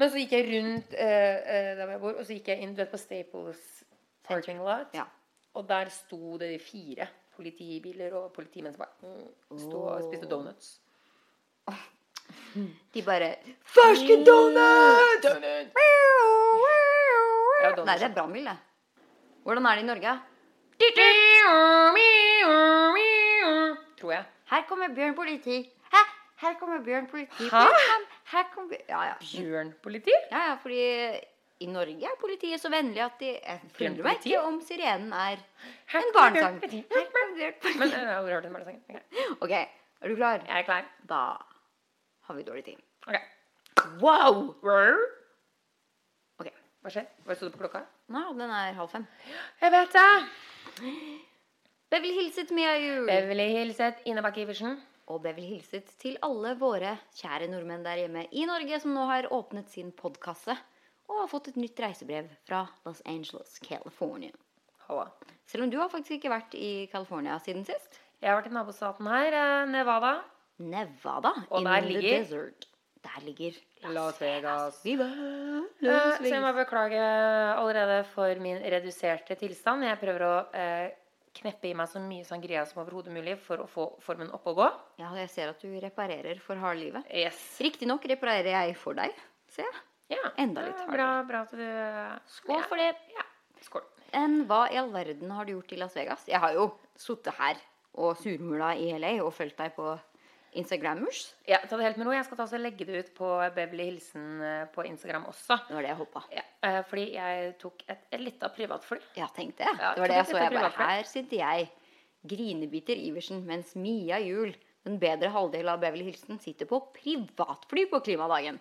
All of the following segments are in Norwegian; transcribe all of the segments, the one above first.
Men så gikk jeg rundt eh, eh, der hvor jeg bor, og så gikk jeg inn du vet, på Staples parking lot. Ja. Og der sto det fire politibiler og politimenn som bare mm, sto og spiste donuts. De bare Ferske donuts! Donut! Ja, donuts. Nei, det er brannbil, det. Hvordan er det i Norge? Tror jeg. Her kommer Bjørn politi. Hæ? Her kommer Bjørn politi. Hæ? Her kommer vi, Ja, ja. Bjørnpoliti? ja, ja, fordi i Norge er politiet så vennlig at de Jeg forundrer meg ikke om sirenen er en barnesang. Men jeg har aldri hørt den barnesangen. Ok, er du klar? Jeg er klar. Da har vi dårlig tid. Ok. Wow! Ok, Hva skjer? Hva sto det på klokka? Nei, den er halv fem. Jeg vet det! Beverly hilset Mia Juel. Beverly Hilset, Ine Bakke Iversen. Og Beverly hilset til alle våre kjære nordmenn der hjemme i Norge som nå har åpnet sin podkasse og har fått et nytt reisebrev fra Los Angeles, California. Halla. Selv om du har faktisk ikke vært i California siden sist. Jeg har vært i nabostaten her, eh, Nevada. Nevada. Og in der the ligger- desert. Der ligger Las Vegas. Viva Eh, Las Så jeg må beklage allerede for min reduserte tilstand. Jeg prøver å eh, kneppe i meg så mye sangria som overhodet mulig for å få formen opp og gå. Ja, jeg ser at du reparerer for hardlivet. Yes. Riktignok reparerer jeg for deg, ser jeg. Ja, Enda litt hardere. Bra, bra at du Skål for det. Ja, skål. Enn hva i all verden har du gjort i Las Vegas? Jeg har jo sittet her og surmula i LA og fulgt deg på Instagrammers. Ja, ta det helt med ro. Jeg skal ta og legge det ut på Beverly Hilsen eh, på Instagram også. Det var det jeg håpa. Ja, eh, fordi jeg tok et, et lite privatfly. Ja, jeg. Ja, det var det jeg så. Jeg bare, her sitter jeg, grinebiter Iversen, mens Mia Juel, den bedre halvdel av Beverly Hilsen, sitter på privatfly på klimadagen.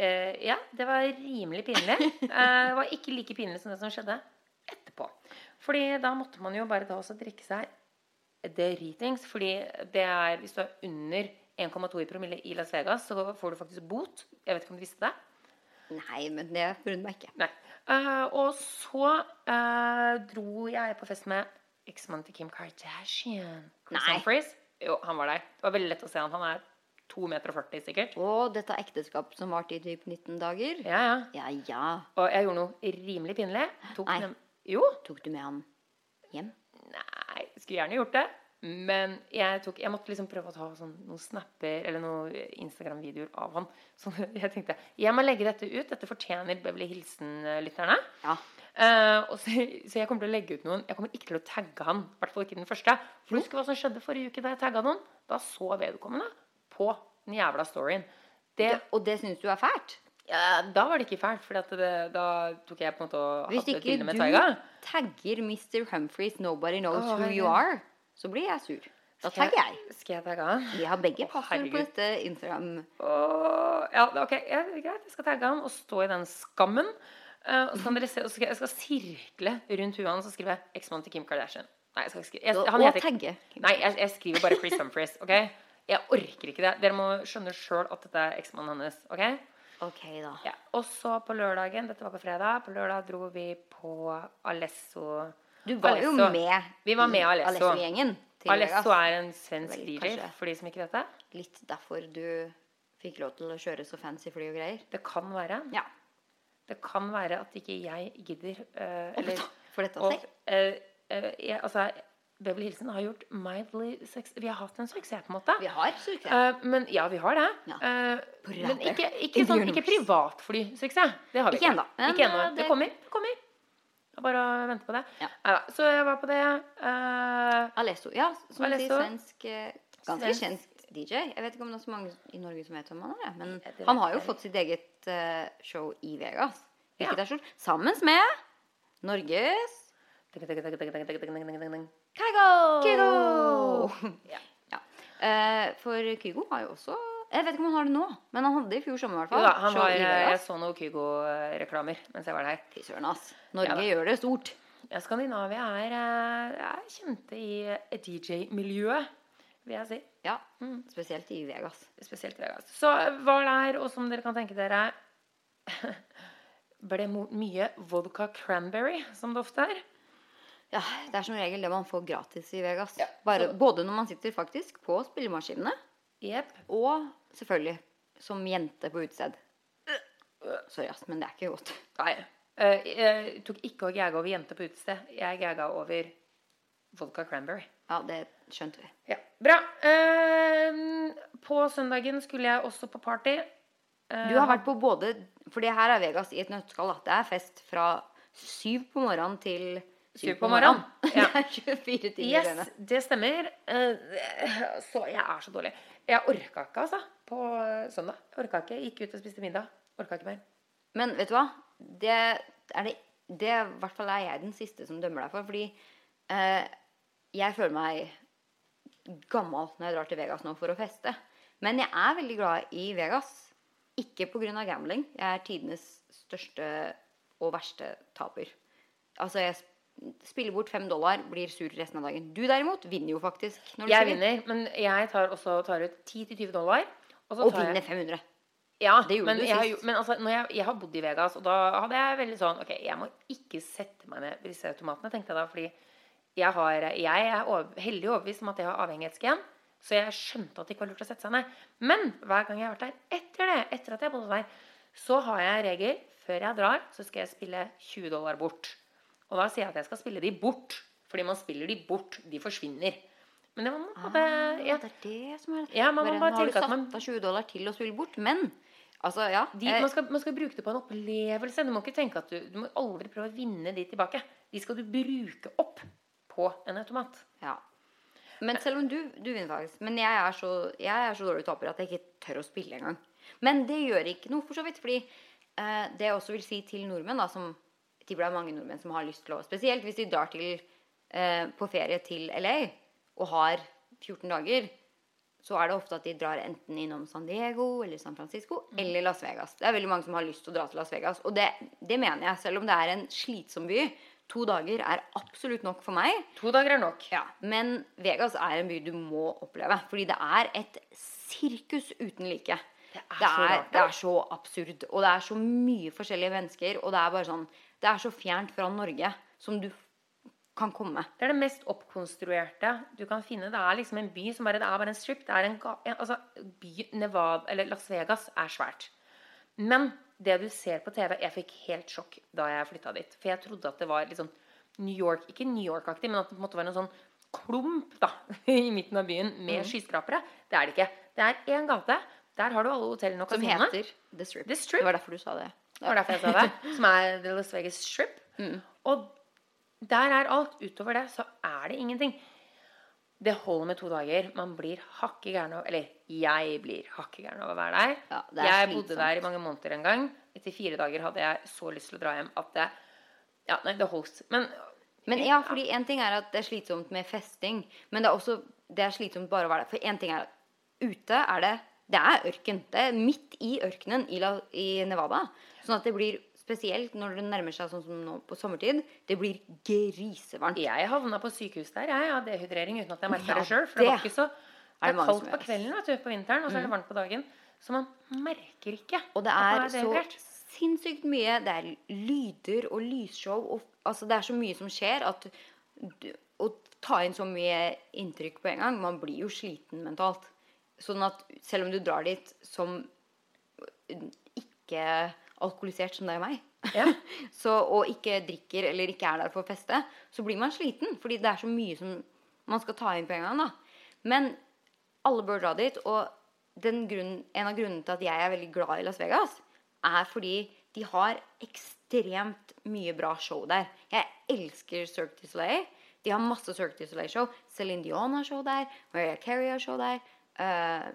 Uh, ja, det var rimelig pinlig. Uh, det var ikke like pinlig som det som skjedde etterpå. Fordi da måtte man jo bare ta oss og drikke seg dritings. Fordi det er Hvis du er under 1,2 i promille i Las Vegas, så får du faktisk bot. Jeg vet ikke om du visste det? Nei, men det forundrer meg ikke. Nei. Uh, og så uh, dro jeg på fest med eksmannen til Kim Kardashian. Chris. Humphries. Jo, han var der. Det var veldig lett å se han. Han er 2,40 meter sikkert. Og dette ekteskapet som varte i typ 19 dager. Ja, ja. Ja, ja. Og jeg gjorde noe rimelig pinlig. Tok Nei. nem- Jo. Tok du med han hjem? Skulle gjerne gjort det. Men jeg, tok, jeg måtte liksom prøve å ta sånn, noen snapper eller noen Instagram-videoer av han. Så jeg tenkte jeg må legge dette ut. Dette fortjener Beverly Hilsen-lytterne. Ja. Uh, så, så jeg kommer til å legge ut noen. Jeg kommer ikke til å tagge han. I hvert fall ikke den første. For husker hva som skjedde forrige uke da jeg tagga noen. Da så vedkommende på den jævla storyen. Det, Og det syns du er fælt? Ja, da var det ikke fælt, for da tok jeg på en måte og Hvis ikke du tagger Mr. Humphries 'Nobody knows oh, who you are', så blir jeg sur. Da tagger jeg. Skal jeg tagge han? Vi har begge passord på dette Instagram. Oh, ja, ok, ja, greit. Jeg skal tagge han og stå i den skammen. Uh, så kan dere se, skal jeg, skal sirkle rundt huet hans og skrive 'eksmann til Kim Kardashian'. Nei, jeg skal skrive jeg, han heter, tagge. Nei, jeg, jeg skriver bare Chris Humphries. Okay? Jeg orker ikke det. Dere må skjønne sjøl at dette er eksmannen hennes. ok? Ok, da. Ja. Og så på lørdagen, dette var på fredag, på lørdag dro vi på Alesso. Du var jo med Vi var med Alesso. Til Alesso er en svensk dealer, for de som ikke vet det. Litt derfor du fikk lov til å kjøre så fancy fly og greier. Det kan være. Ja. Det kan være at ikke jeg gidder Uh, eller, For dette selv. Uh, uh, jeg, altså, Beverly Hilsen har gjort mildly sex Vi har hatt en suksess, på en måte. Vi har suksess. Uh, men ja, vi har det. Ja. Uh, men ikke, ikke, sånn, ikke privatflysuksess. Det har vi Ikke ennå, eh, Det det- kommer. Det kommer. Er bare å vente på det. Ja. Uh, så jeg var på det. Alesso. Ja, som sier, svensk Ganske Svensk. kjent DJ. Jeg vet ikke om det er så mange i Norge som vet hvem han er. Men Ja, han har jo fått sitt eget show i Vegas. Hvilket Ja. er stort. Sammen med Norges Kygo! Kygo! Ja. Ja. Eh, for Kygo har jo også Jeg vet ikke om han har det nå, men han hadde det i fjor sommer. i hvert Jo da, han var, i jeg så noen Kygo-reklamer mens jeg var der. Fy søren, ass. Norge Ja gjør det stort. Ja, Skandinavia er, eh, er kjente i eh, DJ-miljøet, vil jeg si. Ja, Mm. Spesielt i Vegas. Spesielt i Vegas. Så var der, og som dere kan tenke dere ble mye vodka cranberry, som det ofte er. Ja, Det er som regel det man får gratis i Vegas. Ja, Bare, både når man sitter faktisk på spillemaskinene, yep. og selvfølgelig som jente på utested. sorry, ass, men det er ikke godt. Nei. Eh, jeg tok ikke å gæga over jente på utested. Jeg gæga over vodka cranberry. Ja, det skjønte vi. Ja, Bra. Eh, på søndagen skulle jeg også på party. Eh, Du har vært på både For det her er Vegas i et nøtteskall. Det er fest fra syv på morgenen til Syv på morgenen. Ja. Det er 24 timer i Yes, døgnet. det stemmer. Eh, Så jeg er så dårlig. Jeg orka ikke, altså, på søndag. Jeg orka ikke. Gikk ut og spiste middag. Orka ikke mer. Men vet du hva? Det er det Det i hvert fall er jeg den siste som dømmer deg for. Fordi eh, jeg føler meg gammel når jeg drar til Vegas nå for å feste. Men jeg er veldig glad i Vegas. Ikke pga. gambling. Jeg er tidenes største og verste taper. Altså, jeg sp- spiller bort fem dollar, blir sur resten av dagen. Du derimot vinner jo faktisk. Jeg vinner, men jeg tar også tar ut 10-20 dollar. Og, så Og vinner 500. Ja, Det gjorde men du jeg, sist. Men altså, jeg, jeg har bodd i Vegas, og da hadde jeg veldig sånn Ok, jeg må ikke sette meg ned ved disse automatene, tenkte jeg da. Fordi jeg, har, jeg er over, heldig overbevist om at jeg har avhengighetsgen. Så jeg skjønte at det ikke var lurt å sette seg ned. Men hver gang jeg har vært der etter det, etter at jeg bodde der, så har jeg en regel. Før jeg drar, så skal jeg spille 20 dollar bort. Og da sier jeg at jeg skal spille de bort. Fordi man spiller de bort. De forsvinner. Men det var noe Ah, det, ja, det er det som er Ja, man man Bare, nå har du satt man- av 20 dollar til å spille bort, men altså, ja. de, eh, man, skal, man skal bruke det på en opplevelse. Du må ikke tenke at du, du må aldri prøve å vinne de tilbake. De skal du bruke opp på en automat. ja. Men selv om du, du vinner faktisk Men jeg er, så, jeg er så dårlig taper at jeg ikke tør å spille engang. Men det gjør ikke noe, for så vidt. Fordi eh, det jeg også vil si til nordmenn, da, som jeg tipper det er mange nordmenn som har lyst til å Spesielt hvis de drar til, eh, på ferie til LA og har 14 dager, så er det ofte at de drar enten innom San Diego eller San Francisco eller Las Vegas. Det er veldig mange som har lyst til å dra til Las Vegas. Og det, det mener jeg, selv om det er en slitsom by. To dager er absolutt nok for meg. To dager er nok. Ja, Men Vegas er en by du må oppleve. Fordi det er et sirkus uten like. Det er Det så er, rart, det er så absurd. Og det er så mye forskjellige mennesker. Og det er bare sånn Det er så fjernt fra Norge som du kan komme. Det er det mest oppkonstruerte du kan finne. Det er liksom en by som bare Det er bare en strip. Det er en, altså, by, Nevada, eller Las Vegas er svært. Men det du ser på TV Jeg fikk helt sjokk da jeg flytta dit. For jeg trodde at det var sånn New York Ikke New York-aktig, men at det måtte være en sånn klump da, i midten av byen med skyskrapere. Det er det ikke. Det er én gate. Der har du alle hotellene og Som heter The Strip. The Strip. Det var derfor du sa det. Det var derfor jeg sa det. Som er The Las Vegas Strip. Og der er alt. Utover det så er det ingenting. Det holder med to dager. Man blir hakke gæren av Eller jeg blir hakke gæren av å være der. Ja, det er jeg slitsomt. bodde der i mange måneder en gang. Etter fire dager hadde jeg så lyst til å dra hjem at det Ja, nei, det holdt. Men Men ja, fordi en ting er at det er slitsomt med festing, men det er også det er slitsomt bare å være der. For en ting er at ute er det Det er ørken. Det er midt i ørkenen i, La, i Nevada. Sånn at det blir spesielt når det nærmer seg sånn som nå på sommertid. Det blir grisevarmt. jeg havna på sykehus der, jeg, av dehydrering uten at jeg merka Ja, det sjøl. For det var ikke så er Det det er kaldt på kvelden vet du, på vinteren, og så er det varmt på dagen. Så man merker ikke Og det at er så sinnssykt mye. Det er lyder og lysshow og altså Det er så mye som skjer at å ta inn så mye inntrykk på en gang Man blir jo sliten mentalt. Sånn at selv om du drar dit som ikke alkoholisert som deg og meg, Ja. så, og ikke drikker eller ikke er der for å feste, så blir man sliten. Fordi det er så mye som man skal ta inn på en gang. da. Men alle bør dra dit. Og den grunnen, en av grunnene til at jeg er veldig glad i Las Vegas, er fordi de har ekstremt mye bra show der. Jeg elsker Cirque du Soleil. De har masse Cirque du Soleil-show. Celine Dion har show der. Maria Carey har show der. Eh,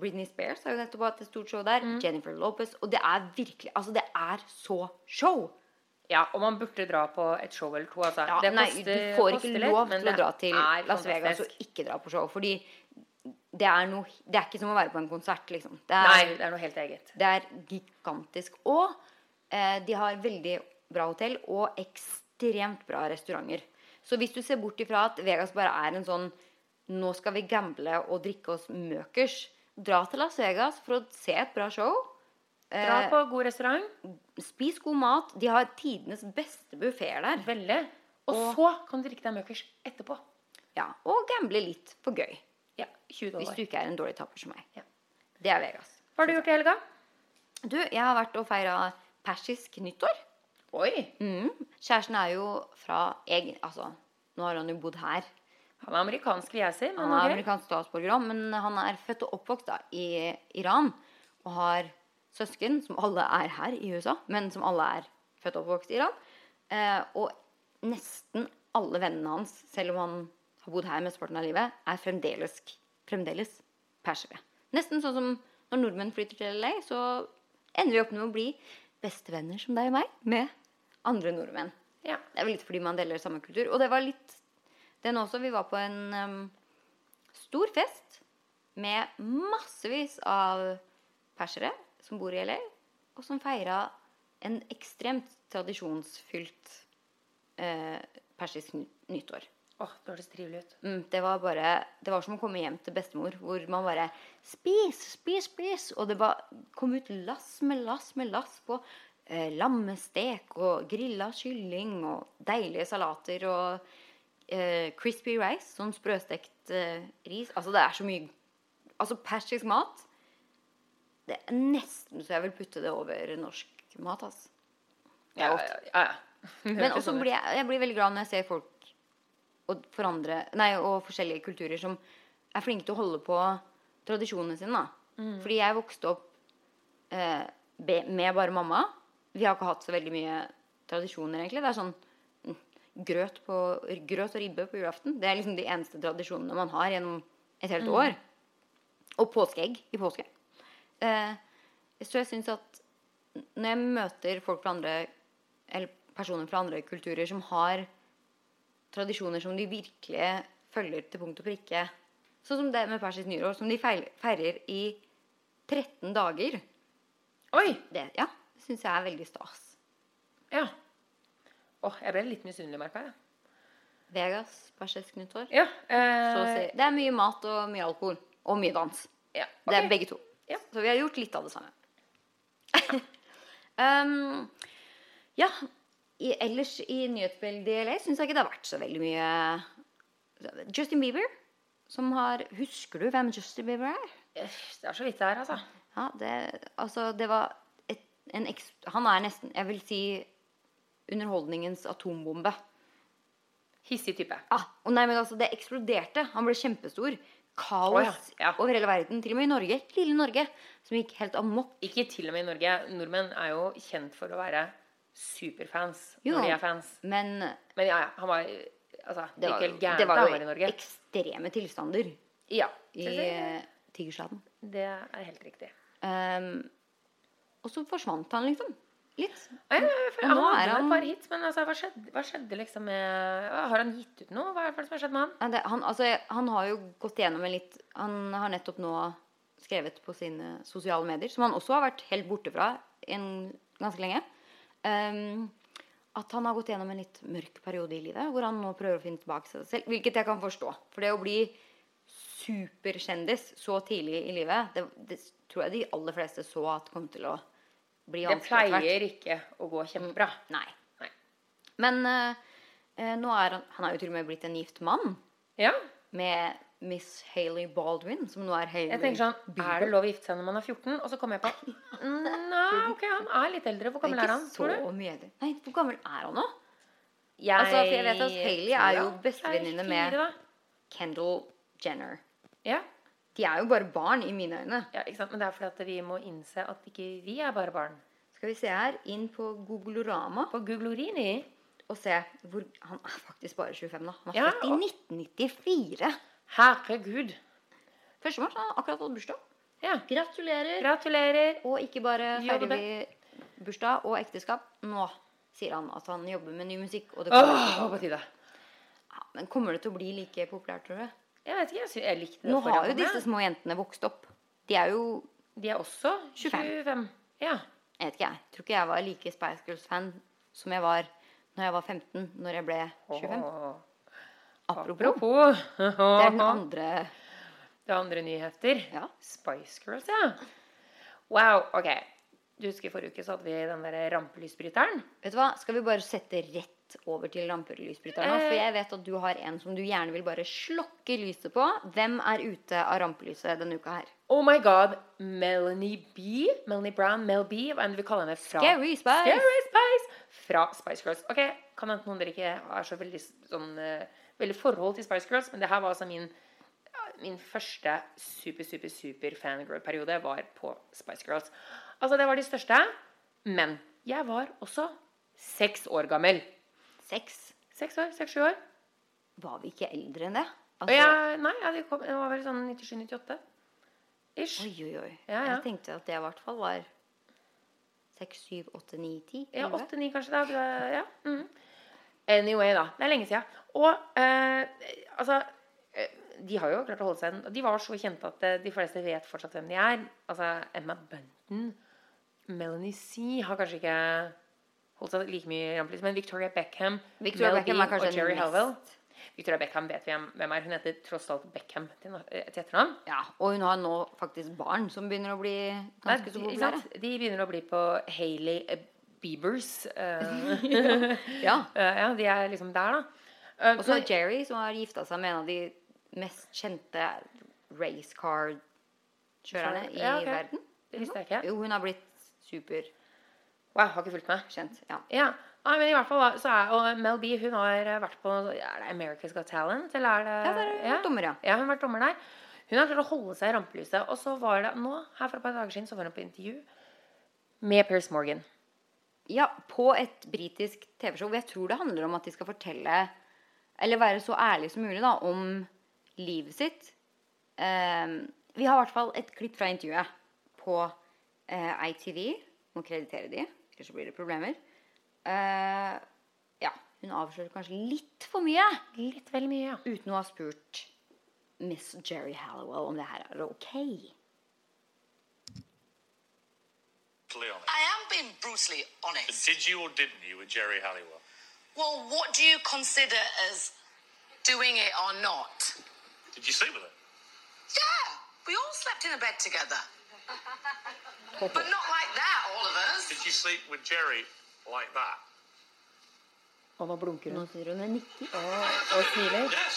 Britney Spears har jo nettopp hatt et stort show der. Jennifer Lopez. Og det er virkelig Altså, det er så show! Ja, og man burde dra på et show eller to. Altså. Ja, det nei, koster- du får ikke lov til å dra til Las Vegas og ikke dra på show. Fordi det er, noe, det er ikke som å være på en konsert, liksom. Det er, Nei, det er noe helt eget. det er gigantisk. Og eh, de har veldig bra hotell og ekstremt bra restauranter. Så hvis du ser bort ifra at Vegas bare er en sånn Nå skal vi gamble og drikke oss møkers. Dra til Las Vegas for å se et bra show. Dra Eh, på god restaurant. spis god mat. De har tidenes beste buffeer der. Veldig. Og, Og- så kan du drikke deg møkers etterpå. Ja, og gamble litt for gøy. Ja, 20 Hvis du ikke er en dårlig taper som meg. Ja. Det er Vegas. Hva har du gjort i helga? Du, jeg har vært og feira persisk nyttår. Oi! Mm. Kjæresten er jo fra egen... Altså, nå har han jo bodd her. Han er amerikansk, vil jeg si. Men Han er okay. amerikansk statsborger òg, men han er født og oppvokst da, i Iran. Og har søsken, som alle er her i USA, men som alle er født og oppvokst i Iran. Eh, og nesten alle vennene hans, selv om han har bodd her mesteparten av livet, er fremdeles, fremdeles persere. Nesten sånn som når nordmenn flytter til LA, så ender vi opp med å bli bestevenner som deg og meg, med andre nordmenn. Ja. Det er vel litt fordi man deler samme kultur. Og det var litt den også. Vi var på en um, stor fest med massevis av persere som bor i LA, og som feira en ekstremt tradisjonsfylt eh, persisk nyttår. Åh, det hørtes trivelig ut. Mm, det var bare Det var som å komme hjem til bestemor, hvor man bare Spis, spis, spis! Og det var, kom ut lass med lass med lass på eh, lammestek og grilla kylling og deilige salater og eh, crispy rice, sånn sprøstekt eh, ris. Altså, det er så mye Altså, persisk mat Det er nesten så jeg vil putte det over norsk mat, altså. Det er Ja, godt. ja, ja. ja. Men også blir jeg, jeg blir veldig glad når jeg ser folk og, for andre, nei, og forskjellige kulturer som er flinke til å holde på tradisjonene sine. Da. Mm. Fordi jeg vokste opp eh, med bare mamma. Vi har ikke hatt så veldig mye tradisjoner, egentlig. Det er sånn grøt, på, grøt og ribbe på julaften. Det er liksom de eneste tradisjonene man har gjennom et Mm. helt år. Og påskeegg i påske. Eh, så jeg syns at når jeg møter folk fra andre eller personer fra andre kulturer som har tradisjoner som de virkelig følger til punkt og prikke, sånn som det med persisk nyår, som de feirer i 13 dager, Oi! det ja, syns jeg er veldig stas. Ja. Åh, jeg ble litt misunnelig, merka jeg. Vegas, persisk nyttår. Ja. Eh. Det er mye mat og mye alkohol. Og mye dans. ja. Det er begge to. Ja. Så vi har gjort litt av det samme. um, ja, i, ellers i nyhetsbildet i LA syns jeg ikke det har vært så veldig mye Justin Bieber, som har Husker du hvem Justin Bieber er? Eh, Det er så vidt det er, altså. Ja, det, altså, det var et, en Han er nesten, jeg vil si, underholdningens atombombe. Hissig type. Ah, og nei, men altså, det eksploderte. Han ble kjempestor. Kaos oh, ja. Ja. over hele verden. Til og med i Norge. Lille Norge. Som gikk helt amok. Ikke til og med i Norge. Nordmenn er jo kjent for å være superfans Jo. når de er fans. Men Men ja, ja, han var Altså, det det var, helt gærent det var jo var i Norge. ekstreme tilstander Ja. i eh, Tigerstaden. det er helt riktig. Um, og så forsvant han liksom. Litt. Ja, ja, han hadde han- et par hits, men altså, hva, skjedde, hva skjedde liksom med Har han gitt ut noe? Hva er det som har skjedd med han? Ja, det, han, altså, han har jo gått gjennom en litt Han har nettopp nå skrevet på sine sosiale medier, som han også har vært helt borte fra en, ganske lenge, um, at han har gått gjennom en litt mørk periode i livet, hvor han nå prøver å finne tilbake seg selv. Hvilket jeg kan forstå. For det å bli superkjendis så tidlig i livet, det, det tror jeg de aller fleste så at kom til å bli Det vanskelig etter hvert. pleier ikke å gå kjempebra. Nei. Nei. Men eh, eh, nå er han Han er jo til og med blitt en gift mann Ja. med Miss Hailey Baldwin, som nå er Hayley Jeg tenker sånn Er det lov å gifte seg når man er 14? Og så kommer jeg på Nei, ok, han er litt eldre. Hvor gammel er han? Tror du? mye eldre. Nei, hvor gammel er han nå? Jeg, Altså, for jeg vet at Hailey er jo bestevenninne er med- Kendal. Jenner. Ja. De er jo bare barn i mine øyne. ja, ikke sant? Men det er fordi at vi må innse at ikke vi er bare barn. Skal vi se her, inn på Googlorama. På Googlorini og se hvor Han er faktisk bare 25, da. Han er Ja, født i 1994. Herregud. Første mars. Har akkurat hatt bursdag. Ja. Gratulerer. Gratulerer. Og ikke bare feirer vi bursdag og ekteskap. Nå sier han at han jobber med ny musikk. Og det kommer Åh, på tide. ja, men kommer det til å bli like populært, tror du? Jeg vet ikke, jeg, jeg likte det Nå har jo disse små jentene vokst opp. De er jo De er også 25. 25. Ja. Jeg vet ikke, jeg. Tror ikke jeg var like Spice Girls-fan som jeg var når jeg var 15, når jeg ble 25. Åh. Apropos. Apropos. Det er den andre Det er andre nyheter. Ja. Spice Girls, ja. Wow, ok. Du husker Forrige uke så hadde vi den der rampelysbryteren. Vet du hva? Skal vi bare sette rett over til rampelysbryteren nå? For Eh. jeg vet at du har en som du gjerne vil bare slokke lyset på. Hvem er ute av rampelyset denne uka her? Oh my god, Melanie B. Melanie Brown, Mel B. Hva enn du vil kalle henne fra Scary Spice. Scary Spice! Fra Spice Girls. Ok, Kan hende noen dere ikke har så veldig, sånn, eh, veldig forhold til Spice Girls, men det her var altså min Min første super, super, super fangirl-periode var på Spice Girls. Altså, det var de største. Men jeg var også seks år gammel. Seks. Seks år? Seks-sju år. Var vi ikke eldre enn det? Altså, jeg, nei, ja, det, kom, det var vel sånn 97-98. Ish. Oi, oi, oi. Ja, ja. Jeg tenkte at det i hvert fall var seks, syv, åtte, ni, ti. Ja, åtte-ni kanskje. Da. Ja. Mm. Anyway, da. Det er lenge siden. Og eh, altså eh, De har jo klart å holde seg De var så kjente at eh, de fleste vet fortsatt hvem de er. Altså Emma Bunton, Melanie C har kanskje ikke holdt seg like mye i rampelyset, men Victoria Beckham, Victoria Mel Beckham og Jerry Howell Halwell. Victoria Beckham vet vi hvem er. Hun heter tross alt Beckham til, eh, til etternavn. Ja, og hun har nå faktisk barn som begynner å bli ganske så populære. De begynner å bli på Hailey Biebers. Uh, Ja. Eh, ja, de er liksom der, da. Uh, Og så Jerry, som har gifta seg med en av de mest kjente racecar-kjørerne i Ja, okay. verden. Det visste jeg ikke. Jo, hun har blitt superkjent. Wow, har ikke fulgt med. Ja. Ja, Ah, men i hvert fall så er Og Mel B hun har eh, vært på Er det America's Got Talent, eller er det Ja, det er vært dommer, ja. ja. Hun har vært dommer der. Hun har klart å holde seg i rampelyset. Og så var det nå, her for et par dager siden, så var hun på intervju med Pierce Morgan. ja, på et britisk TV-show. Jeg tror det handler om at de skal fortelle Eller være så ærlige som mulig da, om livet sitt. Um, vi har i hvert fall et klipp fra intervjuet på uh, ITV. Må kreditere de, ellers så blir det problemer. Uh, ja, hun avslører kanskje litt for mye. Litt vel mye, ja. uten å ha spurt Miss Jerry Halliwell om det her er ok. I am being brutally honest. Did you or didn't you with Jerry Halliwell? Well, what do you consider as doing it or not? Did you sleep with her? Yeah, we all slept in a bed together. But not like that, all of us. Did you sleep with Jerry like that? Og nå blunker Nå hun. sier hun en nikker. Og, og smiler. Yes.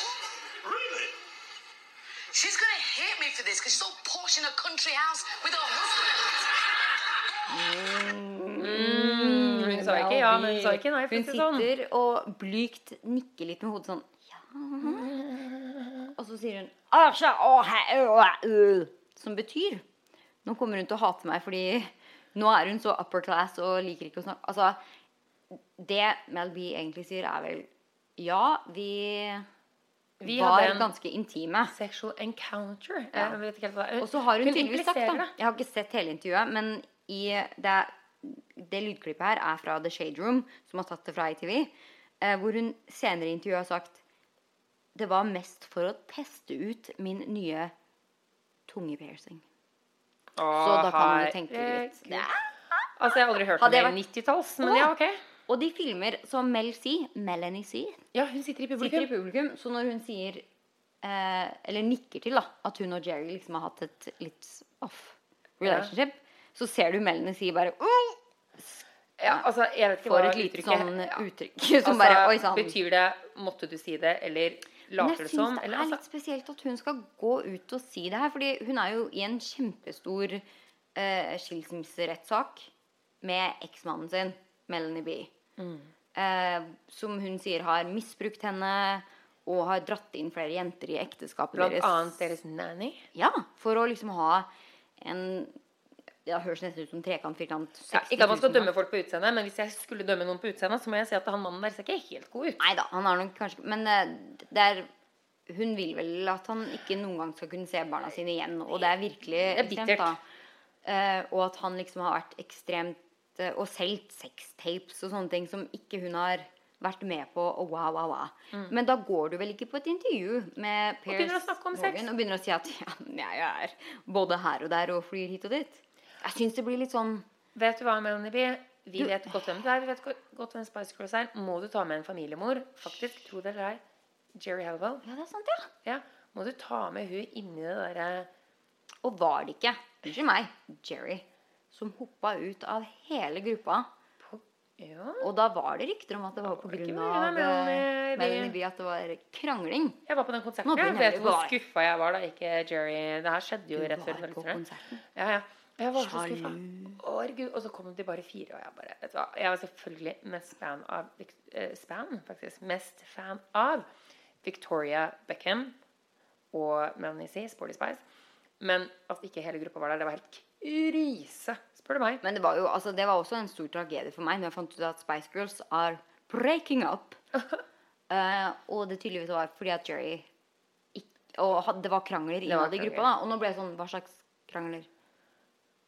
Really? She's gonna hate me for this because she's so posh in a country house with her husband. Mm, hun sa ikke ja, men hun sa ikke nei. Hun sånn. sitter og blygt nikker litt med hodet sånn ja. Og så sier hun Som betyr Nå kommer hun til å hate meg fordi nå er hun så upper class og liker ikke å snakke Altså, det Mel B egentlig sier, er vel Ja, vi, Vi var ganske intime. sexual encounter. Ja. Jeg vet ikke helt hva. Og så har hun, Hun tydeligvis sagt da. Jeg har ikke sett hele intervjuet, men i det, det lydklippet her er fra The Shade Room, som har tatt det fra ITV, eh, hvor hun senere i intervjuet har sagt det var mest for å teste ut min nye tungepiercing. Så da kan du tenke litt. Det er, Altså, jeg har aldri hørt om det 90-talls, men ja, ok. og de filmer som Mel C, Melanie C, Ja, hun sitter i sitter publikum. i publikum, så når hun sier eh, Eller nikker til da at hun og Jerry liksom har hatt et litt off relationship, så ser du Melanie si bare «Åh!» Ja, altså, jeg vet ikke Får hva et lite uttrykket- sånn ja. uttrykk som Altså, bare Oi sann. Betyr det 'måtte du si det', eller Men jeg syns det er litt altså, spesielt at hun skal gå ut og si det her. Fordi hun er jo i en kjempestor uh, skilsmisserettssak med eksmannen sin, Melanie B. Mm. Uh, som hun sier har misbrukt henne og har dratt inn flere jenter i ekteskapet blant deres. annet deres nanny. Ja, for å liksom ha en Det høres nesten ut som trekant, firkant, 60 Ja, ikke at man skal dømme folk på utseende, men hvis jeg skulle dømme noen på utseende, så må jeg si at han mannen der ser ikke helt god ut. Neida, han har nok kanskje Men eh, det er hun vil vel at han ikke noen gang skal kunne se barna sine igjen. Og det er virkelig er ekstremt, da. Eh, og at han liksom har vært ekstremt eh, Og solgt sextapes og sånne ting som ikke hun har vært med på. Og wow, wow, wow. Men da går du vel ikke på et intervju med Mm. Pierce Morgan og begynner å si at ja, jeg er både her og der og flyr hit og dit. Jeg syns det blir litt sånn Vet du hva, Melanie B? Vi Du- vet godt hvem det er. Vi vet godt hvem Spice Girls er. Må du ta med en familiemor? Faktisk, tro det eller ei. Jerry Halwell. Ja, det er sant, ja. Ja, må du ta med hun inni det derre Og var det ikke Unnskyld meg, Jerry, som hoppa ut av hele gruppa. Ja. Og da var det rykter om at det var pga. Melanie Bee? Melanie at det var krangling. Jeg var på den konserten. Jeg vet hvor skuffa jeg var da ikke Jerry Det her skjedde jo rett før var på konserten. Ja, ja. Jeg var så skuffa. Og så kom de bare fire, og jeg bare vet du hva? Jeg var selvfølgelig mest fan av eh, Span, faktisk. Mest fan av Victoria Beckham og Melanie C, Sporty Spice. Men at ikke hele gruppa var der, det var helt krise, spør du meg. Men det var jo altså, det var også en stor tragedie for meg når jeg fant ut at Spice Girls are breaking up. uh, og det tydeligvis var fordi at Jerry ikke, Og had- det var krangler innad i gruppa. da Og nå ble det sånn Hva slags krangler?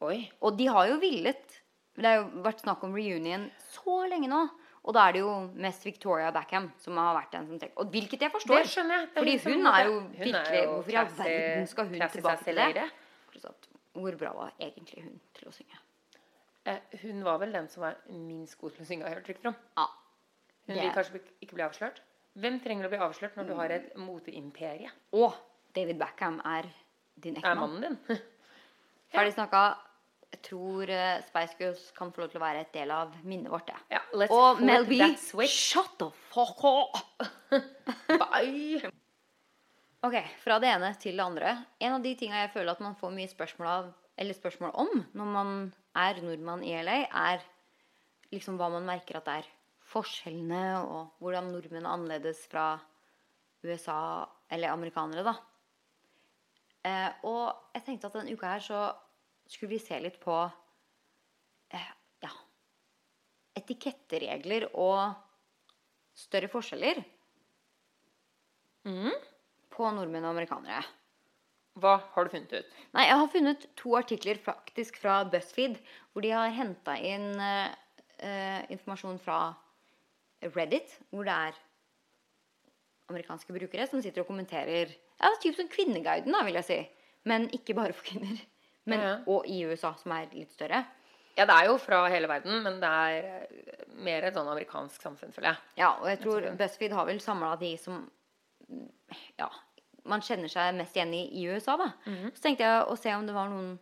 Oi. Og de har jo villet. Det har jo vært snakk om reunion så lenge nå. Og da er det jo mest Victoria Backham som har vært den som tenker Og hvilket jeg forstår. Det skjønner jeg. Det Fordi hun er jo virkelig Hvorfor i all verden skal hun tilbake til det? Hvor bra var egentlig hun til å synge? Eh, hun var vel den som var minst god til å synge, har jeg hørt rykter om. Ja. Hun vil kanskje ikke bli avslørt. Hvem trenger å bli avslørt når du har et moteimperie? Og David Backham er din Er mannen din? Ferdig snakka. Jeg tror eh, Spice Girls kan få lov til å være et del av minnet vårt. Ja. Og Mel B, shut the fuck up! Bye. Ok, fra det ene til det andre. En av de tinga jeg føler at man får mye spørsmål av, eller spørsmål om når man er nordmann i LA, er liksom hva man merker at det er forskjellene, og hvordan nordmenn er annerledes fra USA eller amerikanere, da. Eh, og jeg tenkte at denne uka her så skulle vi se litt på eh, ja, etiketteregler og større forskjeller på nordmenn og amerikanere. Hva har du funnet ut? Nei, jeg har funnet to artikler faktisk fra BuzzFeed, hvor de har henta inn eh, informasjon fra Reddit, hvor det er amerikanske brukere som sitter og kommenterer Ja, det er typ som Kvinneguiden, da, vil jeg si. Men ikke bare for kvinner. Men, Ja. Og i USA, som er litt større. Ja, det er jo fra hele verden, men det er mer et sånn amerikansk samfunn, føler jeg. Ja, og jeg tror BuzzFeed har vel samla de som mm, ja, man kjenner seg mest igjen i i USA. da. Så tenkte jeg å se om det var noen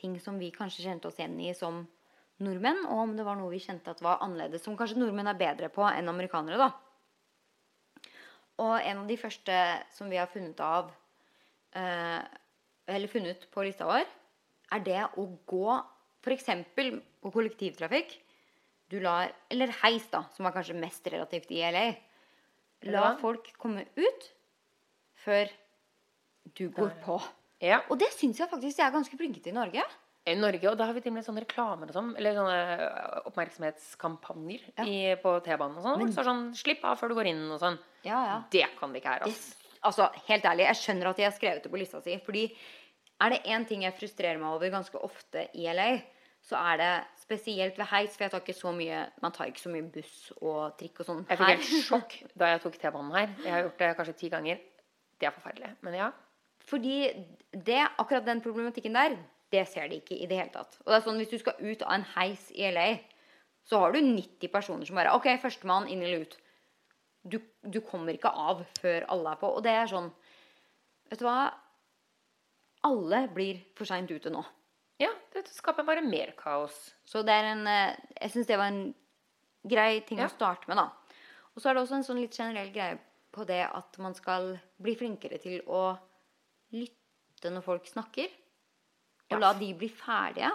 ting som vi kanskje kjente oss igjen i som nordmenn, og om det var noe vi kjente at var annerledes, som kanskje nordmenn er bedre på enn amerikanere. da. Og en av de første som vi har funnet av eh, Eller funnet på lista vår, er det å gå f.eks. på kollektivtrafikk. Du lar Eller heis, da, som er kanskje mest relativt i LA. La folk komme ut før du går på. Ja. Og det syns jeg faktisk de er ganske flinke til i Norge. I Norge, og da har vi til og med sånne reklamer og sånn, eller sånne eh, oppmerksomhetskampanjer Ja. i, på T-banen og sånn. det sånn 'Slipp av før du går inn' og sånn. Ja, ja. Det kan vi ikke her, Det, altså. altså, helt ærlig, jeg skjønner at de har skrevet det på lista si. Fordi er det én ting jeg frustrerer meg over ganske ofte i LA, så er det spesielt ved heis, for jeg tar ikke så mye Man tar ikke så mye buss og trikk og sånn Jeg fikk helt sjokk da jeg tok T-banen her. Jeg har gjort det kanskje ti ganger. Det er forferdelig. Men ja. Fordi det, akkurat den problematikken der, det ser de ikke i det hele tatt. Og det er sånn, Hvis du skal ut av en heis i LA, så har du 90 personer som bare OK, førstemann inn eller ut. Du, du kommer ikke av før alle er på. Og det er sånn Vet du hva? Alle blir for seint ute nå. ja, det skaper bare mer kaos. Så det er en eh, Jeg syns det var en grei ting Ja. å starte med, da. Og så er det også en sånn litt generell greie på det at man skal bli flinkere til å lytte når folk snakker. Og Ja. la de bli ferdige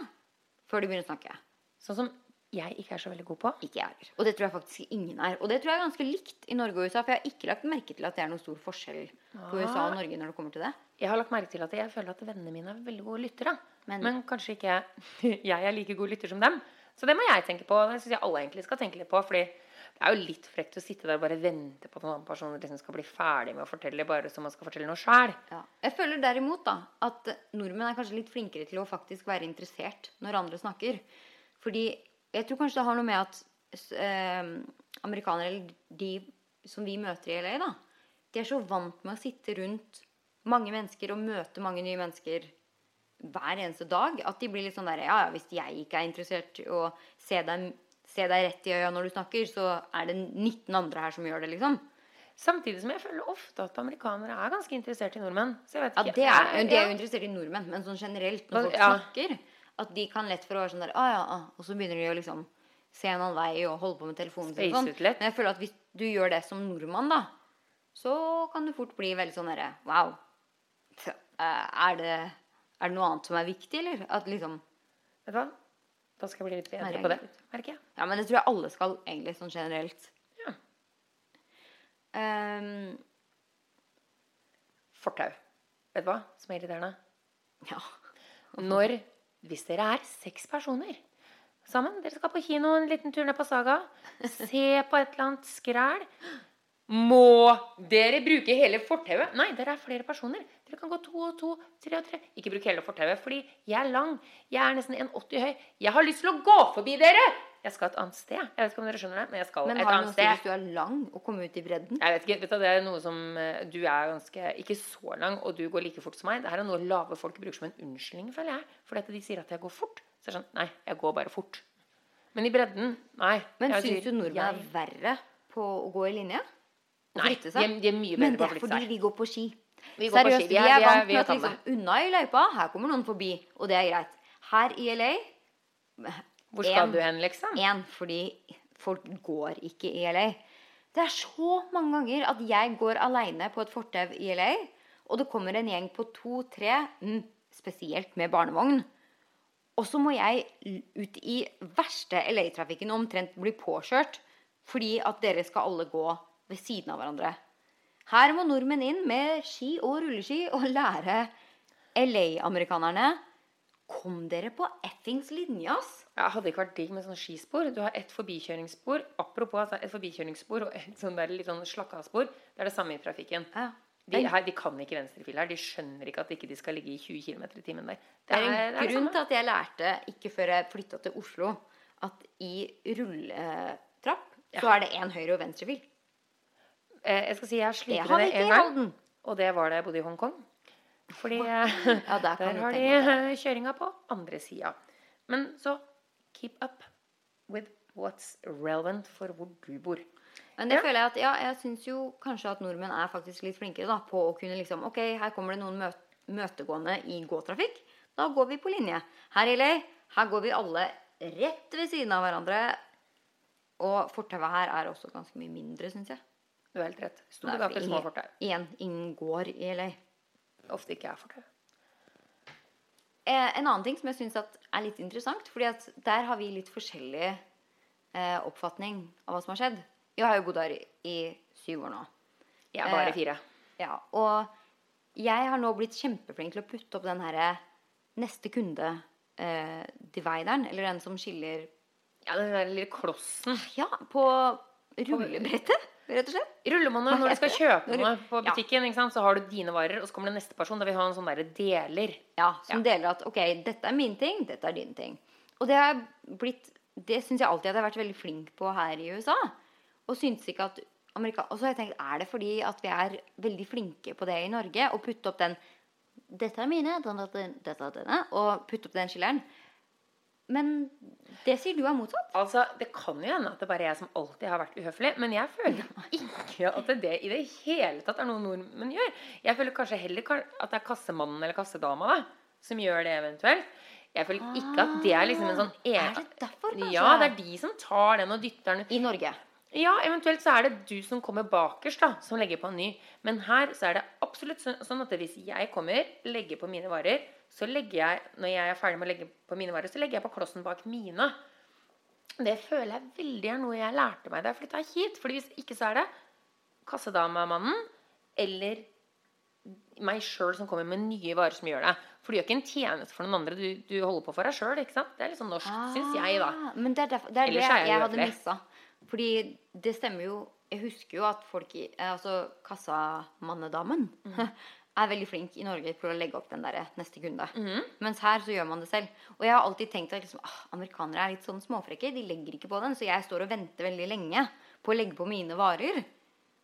før de begynner å snakke. Sånn som jeg ikke er så veldig god på. Ikke jeg heller. Og det tror jeg faktisk ingen er. Og det tror jeg er ganske likt i Norge og USA, for jeg har ikke lagt merke til at det er noen stor forskjell på USA og Norge når det kommer til det. Jeg har lagt merke til at jeg føler at vennene mine er veldig gode lyttere. Men- Men, kanskje ikke jeg er like god lytter som dem. Så det må jeg tenke på. Det syns jeg alle egentlig skal tenke litt på. Fordi det er jo litt frekt å sitte der og bare vente på at en annen person liksom skal bli ferdig med å fortelle, bare så man skal fortelle noe sjæl. Ja. Jeg føler derimot da at nordmenn er kanskje litt flinkere til å faktisk være interessert når andre snakker. Fordi jeg tror kanskje det har noe med at eh, amerikanere, eller de som vi møter i LA, da, de er så vant med å sitte rundt mange mennesker og møte mange nye mennesker hver eneste dag at de blir litt sånn der Ja, ja, hvis jeg ikke er interessert i å se deg, se deg rett i øya når du snakker, så er det 19 andre her som gjør det, liksom. Samtidig som jeg føler ofte at amerikanere er ganske interessert i nordmenn. Så jeg vet Ja, det er, de er jo interessert i nordmenn, men sånn generelt, når folk ja. snakker, At de kan lett for å være sånn der ah, ja, ah, Og så begynner de å liksom se en annen vei og holde på med telefonen. Sånn. Men jeg føler at hvis du gjør det som nordmann, da, så kan du fort bli veldig sånn derre Wow. eh, Er det, er det noe annet som er viktig, eller? At liksom Vet du hva? Da skal jeg bli litt bedre på det. Merker jeg. Ja, men det tror jeg alle skal, egentlig, sånn generelt. Ja. Um, Fortau. Vet du hva som er irriterende? ja. Når Hvis dere er seks personer sammen, dere skal på kino en liten tur ned på Saga, se på et eller annet skræl Må dere bruke hele fortauet? Nei, dere er flere personer. Dere kan gå to og to, tre og tre. Ikke bruk hele fortauet, fordi jeg er lang. Jeg er nesten 1,80 høy. Jeg har lyst til å gå forbi dere! Jeg skal et annet sted. Jeg vet ikke om dere skjønner det, men jeg skal Men et har det Men noe å si sted. hvis du er lang og kommer ut i bredden? Jeg vet ikke, vet du, Det er noe som eh, Du er ganske ikke så lang, og du går like fort som meg. Det her er noe lave folk bruker som en unnskyldning, føler jeg. Fordi de sier at jeg går fort. Så er det sånn Nei, jeg går bare fort. Men i bredden Nei. Men jeg syns du nordmenn er verre på å gå i linje? Nei, de er, de er mye bedre på å flytte seg. Men det er fordi Vi går på ski. Vi Vi er- vi er- vant med at liksom, unna i løypa, her kommer noen forbi, og det er greit. Her i LA Hvor skal en- du hen, liksom? Én, fordi folk går ikke i LA. Det er så mange ganger at jeg går aleine på et fortau i LA, og det kommer en gjeng på to-tre, mm, spesielt med barnevogn. Og så må jeg ut i verste LA-trafikken og omtrent bli påkjørt fordi at dere skal alle gå ved siden av hverandre. Her må nordmenn inn med ski og rulleski og lære LA-amerikanerne Kom dere på effings linje, ass! Ja, hadde ikke vært digg med sånne skispor. Du har ett forbikjøringsspor. Apropos altså, et forbikjøringsspor og et sånn der litt sånn slakka-spor. Det er det samme i trafikken. Ja. De, her, de kan ikke venstrefil her. De skjønner ikke at ikke de skal ligge i 20 km i timen der. Det er en det er grunn til at jeg lærte, ikke før jeg flytta til Oslo, at i rulletrapp så er det én høyre- og venstrefil. Eh, Jeg skal si jeg sliter med det en i gang. Og det var da jeg bodde i Hongkong. Fordi eh, Ja, der der har de eh, kjøringa på andre sida. Men så keep up with what's relevant for hvor du bor. Men det Ja. føler jeg at ja, jeg syns jo kanskje at nordmenn er faktisk litt flinkere da, på å kunne liksom Ok, her kommer det noen møt møtegående i gåtrafikk. Da går vi på linje. Her i LA, her går vi alle rett ved siden av hverandre. Og fortauet her er også ganske mye mindre, syns jeg. Du har helt rett. Store Nei, for små fortau. Én inngår går i LA. Ofte ikke er fortau. Eh, en annen ting som jeg syns er litt interessant, fordi at der har vi litt forskjellig eh, oppfatning av hva som har skjedd. Jeg har jo bodd her i, syv år nå. Jeg er bare Eh, fire. Ja, og jeg har nå blitt kjempeflink til å putte opp den herre neste kunde-divideren, eller den som skiller Ja, den der lille klossen. Ja, på rullebrettet, rett og slett. Rullemåned, når du skal kjøpe noe på Ja. butikken, ikke sant, så har du dine varer, og så kommer det neste person. Da vil ha en sånn derre deler. Ja, som deler at ok, dette er min ting, dette er din ting. Og det har blitt Det syns jeg alltid at jeg har vært veldig flink på her i USA. Og syns ikke at Amerika Og så har jeg tenkt, er det fordi at vi er veldig flinke på det i Norge? Å putte opp den Dette er mine, dette er denne. Og putte opp den skilleren. Men det sier du er motsatt. Altså, Det kan jo hende at det bare er jeg som alltid har vært uhøflig, men jeg føler ikke at det i det hele tatt er noe nordmenn gjør. Jeg føler kanskje heller at det er kassemannen eller kassedama da, som gjør det eventuelt. Jeg føler ikke at det er liksom en sånn Er det derfor, kanskje? Ja, det er de som tar den og dytter den. I Norge. Ja, eventuelt så er det du som kommer bakerst, da, som legger på en ny. Men her så er det absolutt sånn at hvis jeg kommer, legger på mine varer, så legger jeg, når jeg er ferdig med å legge på mine varer, så legger jeg på klossen bak mine. Det føler jeg veldig er noe jeg lærte meg da jeg flytta hit. Fordi hvis ikke så er det kassedamemannen eller meg sjøl som kommer med nye varer som gjør det. For du gjør ikke en tjeneste for noen andre. Du, du holder på for deg sjøl. Det er litt sånn norsk, syns jeg, da. Ah, Men det er, derfor, det, er det jeg jeg hadde missa. Fordi det stemmer jo Jeg husker jo at folk eh, Altså kassamannedamen Mhm. er veldig flink i Norge for å legge opp den der neste kunde. Mhm. Mens her så gjør man det selv. Og jeg har alltid tenkt at liksom, ah, amerikanere er litt sånn småfrekke. De legger ikke på den. Så jeg står og venter veldig lenge på å legge på mine varer.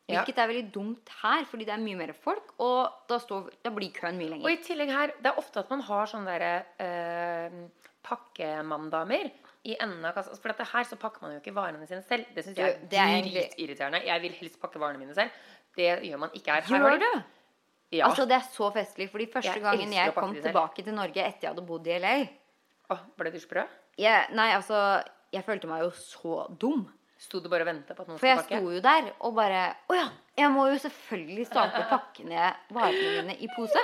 Ja. Hvilket er veldig dumt her, fordi det er mye mer folk, og da, står, da blir køen mye lenger. Og i tillegg her, det er ofte at man har sånne derre eh, pakkemanndamer i enden av kassa. For dette her så pakker man jo ikke varene sine selv. Det syns jeg er er dritirriterende. Jeg vil helst pakke varene mine selv. Det gjør man ikke her. her Gjør du? Ja. Altså Det er så festlig. Fordi første Jeg gangen jeg kom tilbake til Norge etter jeg hadde bodd i LA Åh, ble du sprø? Jeg, nei, altså Jeg følte meg jo så dum. Sto du bare og ventet på at noen skulle pakke? For jeg sto jo der og bare Å ja, jeg må jo selvfølgelig starte å pakke ned varene mine i pose.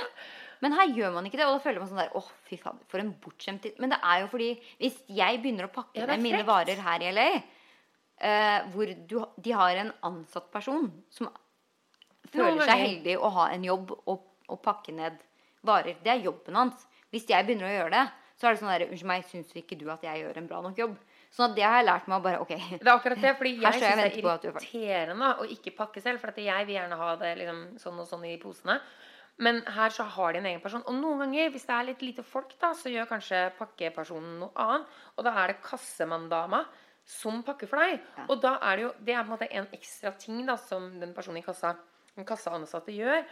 Men her gjør man ikke det, og da føler man sånn der Å, fy fader, for en bortskjemt tid. Men det er jo fordi hvis jeg begynner å pakke Ja, ned mine varer her i LA, eh, hvor du, de har en ansatt person som føler seg heldig å ha en jobb og, og pakke ned varer. Det er jobben hans. Hvis jeg begynner å gjøre det, så er det sånn der Unnskyld meg, syns ikke du at jeg gjør en bra nok jobb? Sånn at det har jeg lært meg å bare OK. Det er akkurat det, fordi jeg syns det er er irriterende å ikke pakke selv. For jeg vil gjerne ha det liksom, sånn og sånn i posene. Men her så har de en egen person. Og noen ganger, hvis det er litt lite folk, da, så gjør kanskje pakkepersonen noe annet. Og da er det kassemanndama som pakker for deg. Ja. Og da er det jo Det er på en måte en ekstra ting da, som den personen i kassa, kasseansatte gjør.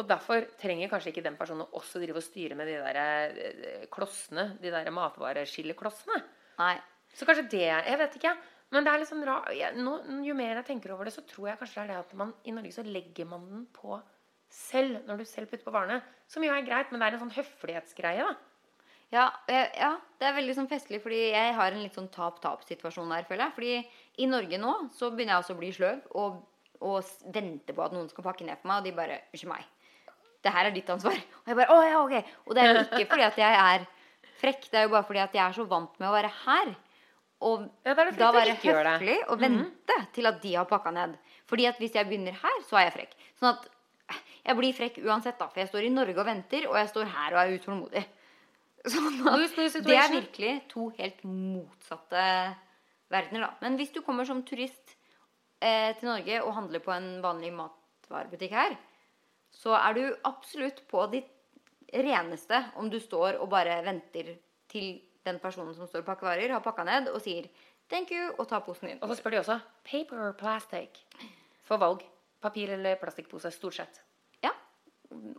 Og derfor trenger kanskje ikke den personen også drive og styre med de der eh, klossene. De der matvareskilleklossene. Nei. Så kanskje det Jeg vet ikke. Men det er litt sånn rart, nå, Jo mer jeg tenker over det, så tror jeg kanskje det er det at man i Norge så legger man den på selv når du selv putter på varene. Som jo er greit, men det er en sånn høflighetsgreie, da. Ja, ja, det er veldig sånn festlig, fordi jeg har en litt sånn tap-tap-situasjon der, føler jeg. Fordi i Norge nå så begynner jeg også å bli sløv og, og venter på at noen skal pakke ned for meg, og de bare Unnskyld meg. Det her er ditt ansvar. Og jeg bare Å ja, ok. Og det er jo ikke fordi at jeg er frekk, det er jo bare fordi at jeg er så vant med å være her. Og Ja, da det da være høflig og vente til at de har pakka ned. Fordi at hvis jeg begynner her, så er jeg frekk. Sånn at eh, jeg blir frekk uansett, da. For jeg står i Norge og venter, og jeg står her og er utålmodig. Sånn at det er virkelig to helt motsatte verdener, da. Men hvis du kommer som turist eh, til Norge og handler på en vanlig matvarebutikk her, så er du absolutt på ditt reneste om du står og bare venter til den personen som står og pakker varer, har pakka ned og sier 'thank you' og tar posen din. Og så spør de også paper or plastic for valg. Papir eller plastikkpose. Stort sett. Ja.